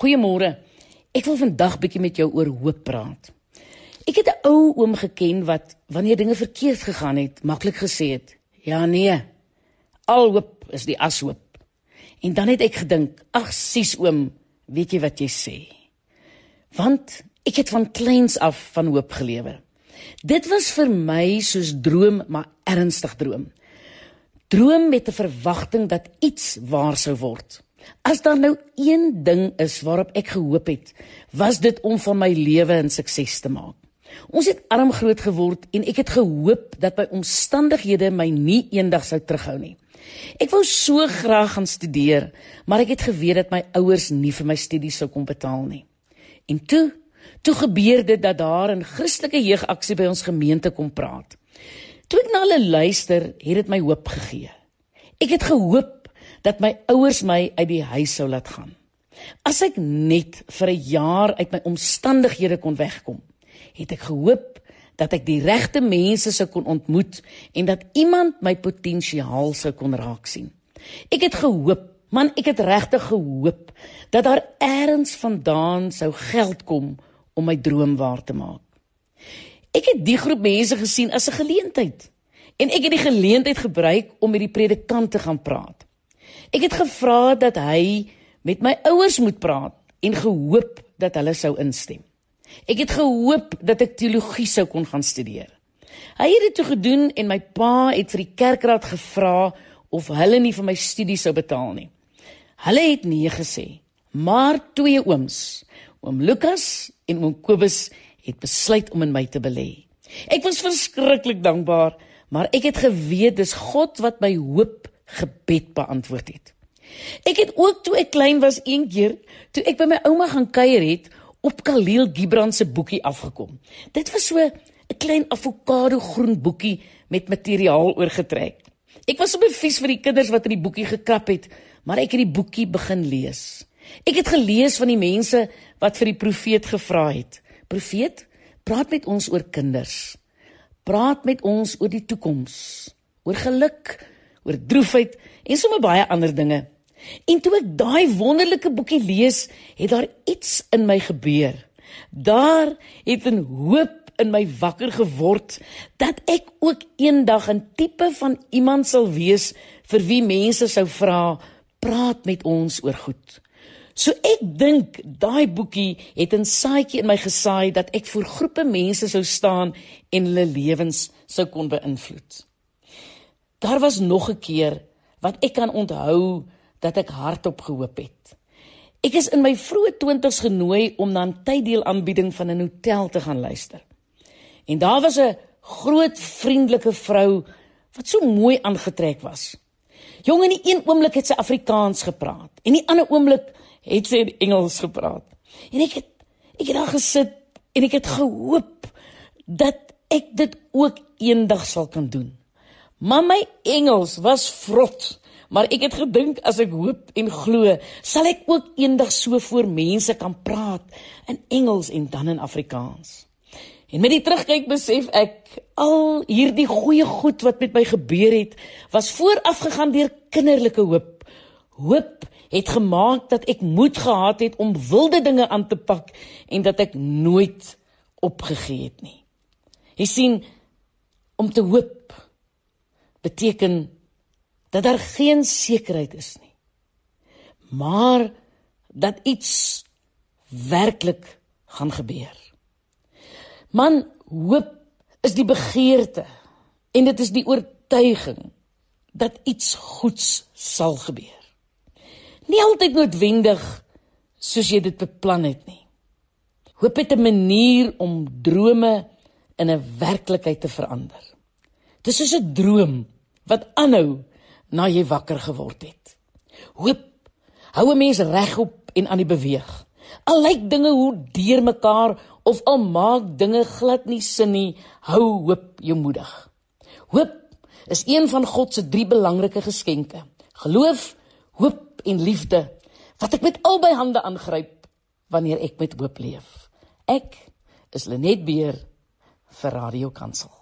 Goeiemôre. Ek wil vandag bietjie met jou oor hoop praat. Ek het 'n ou oom geken wat wanneer dinge verkeerd gegaan het, maklik gesê het: "Ja nee. Al hoop is die ashoop." En dan het ek gedink: "Ag, sis oom, weet jy wat jy sê?" Want ek het van kleins af van hoop gelewe. Dit was vir my soos droom, maar ernstig droom. Droom met 'n verwagting dat iets waar sou word. As daar nou een ding is waarop ek gehoop het, was dit om van my lewe 'n sukses te maak. Ons het arm groot geword en ek het gehoop dat my omstandighede my nie eendag sou terughou nie. Ek wou so graag gaan studeer, maar ek het geweet dat my ouers nie vir my studies sou kon betaal nie. En toe, toe gebeur dit dat daar 'n Christelike jeugaksie by ons gemeente kom praat. Toe ek na hulle luister, het dit my hoop gegee. Ek het gehoop dat my ouers my uit die huis sou laat gaan. As ek net vir 'n jaar uit my omstandighede kon wegkom, het ek gehoop dat ek die regte mense sou kon ontmoet en dat iemand my potensiaal sou kon raak sien. Ek het gehoop, man, ek het regtig gehoop dat daar eers vandaan sou geld kom om my droom waar te maak. Ek het die groep mense gesien as 'n geleentheid en ek het die geleentheid gebruik om met die predikant te gaan praat. Ek het gevra dat hy met my ouers moet praat en gehoop dat hulle sou instem. Ek het gehoop dat ek teologie sou kon gaan studeer. Hy het dit toe gedoen en my pa het vir die kerkraad gevra of hulle nie vir my studie sou betaal nie. Hulle het nee gesê, maar twee ooms, oom Lukas en oom Kobus het besluit om in my te belê. Ek was verskriklik dankbaar, maar ek het geweet dis God wat my hoop gebed beantwoord het. Ek het ook toe ek klein was een keer, toe ek by my ouma gaan kuier het, op Khalil Gibran se boekie afgekom. Dit was so 'n klein avokado groen boekie met materiaal oorgetrek. Ek was 'n fees vir die kinders wat in die boekie gekrap het, maar ek het die boekie begin lees. Ek het gelees van die mense wat vir die profeet gevra het. Profeet, praat met ons oor kinders. Praat met ons oor die toekoms, oor geluk, oor droefheid en sommer baie ander dinge. En toe ek daai wonderlike boekie lees, het daar iets in my gebeur. Daar het 'n hoop in my wakker geword dat ek ook eendag 'n tipe van iemand sal wees vir wie mense sou vra, praat met ons oor goed. So ek dink daai boekie het 'n saadjie in my gesaai dat ek vir groepe mense sou staan en hulle lewens sou kon beïnvloed. Daar was nog 'n keer wat ek kan onthou dat ek hardop gehoop het. Ek is in my vroeë 20's genooi om na 'n tyddeel aanbieding van 'n hotel te gaan luister. En daar was 'n groot vriendelike vrou wat so mooi aangetrek was. Jong in die een oomblik het sy Afrikaans gepraat en die ander oomblik het sy Engels gepraat. En ek het ek het daar gesit en ek het gehoop dat ek dit ook eendag sal kan doen. Maar my Engels was vrot, maar ek het gedink as ek hoop en glo, sal ek ook eendag so voor mense kan praat in Engels en dan in Afrikaans. En met die terugkyk besef ek al hierdie goeie goed wat met my gebeur het, was vooraf gegaan deur kinderlike hoop. Hoop het gemaak dat ek moed gehad het om wilde dinge aan te pak en dat ek nooit opgegee het nie. Jy sien om te hoop beteken dat daar geen sekerheid is nie. Maar dat iets werklik gaan gebeur. Man, hoop is die begeerte en dit is die oortuiging dat iets goeds sal gebeur nie altyd noodwendig soos jy dit beplan het nie. Hoop het 'n manier om drome in 'n werklikheid te verander. Dis soos 'n droom wat aanhou na jy wakker geword het. Hoop hou 'n mens regop en aan die beweeg. Al lyk dinge hoe deurmekaar of al maak dinge glad nie sin nie, hou hoop jou moedig. Hoop is een van God se drie belangrike geskenke. Geloof, hoop en liefde wat ek met albei hande aangryp wanneer ek met hoop leef. Ek is Lenet Beer vir Radio Kansel.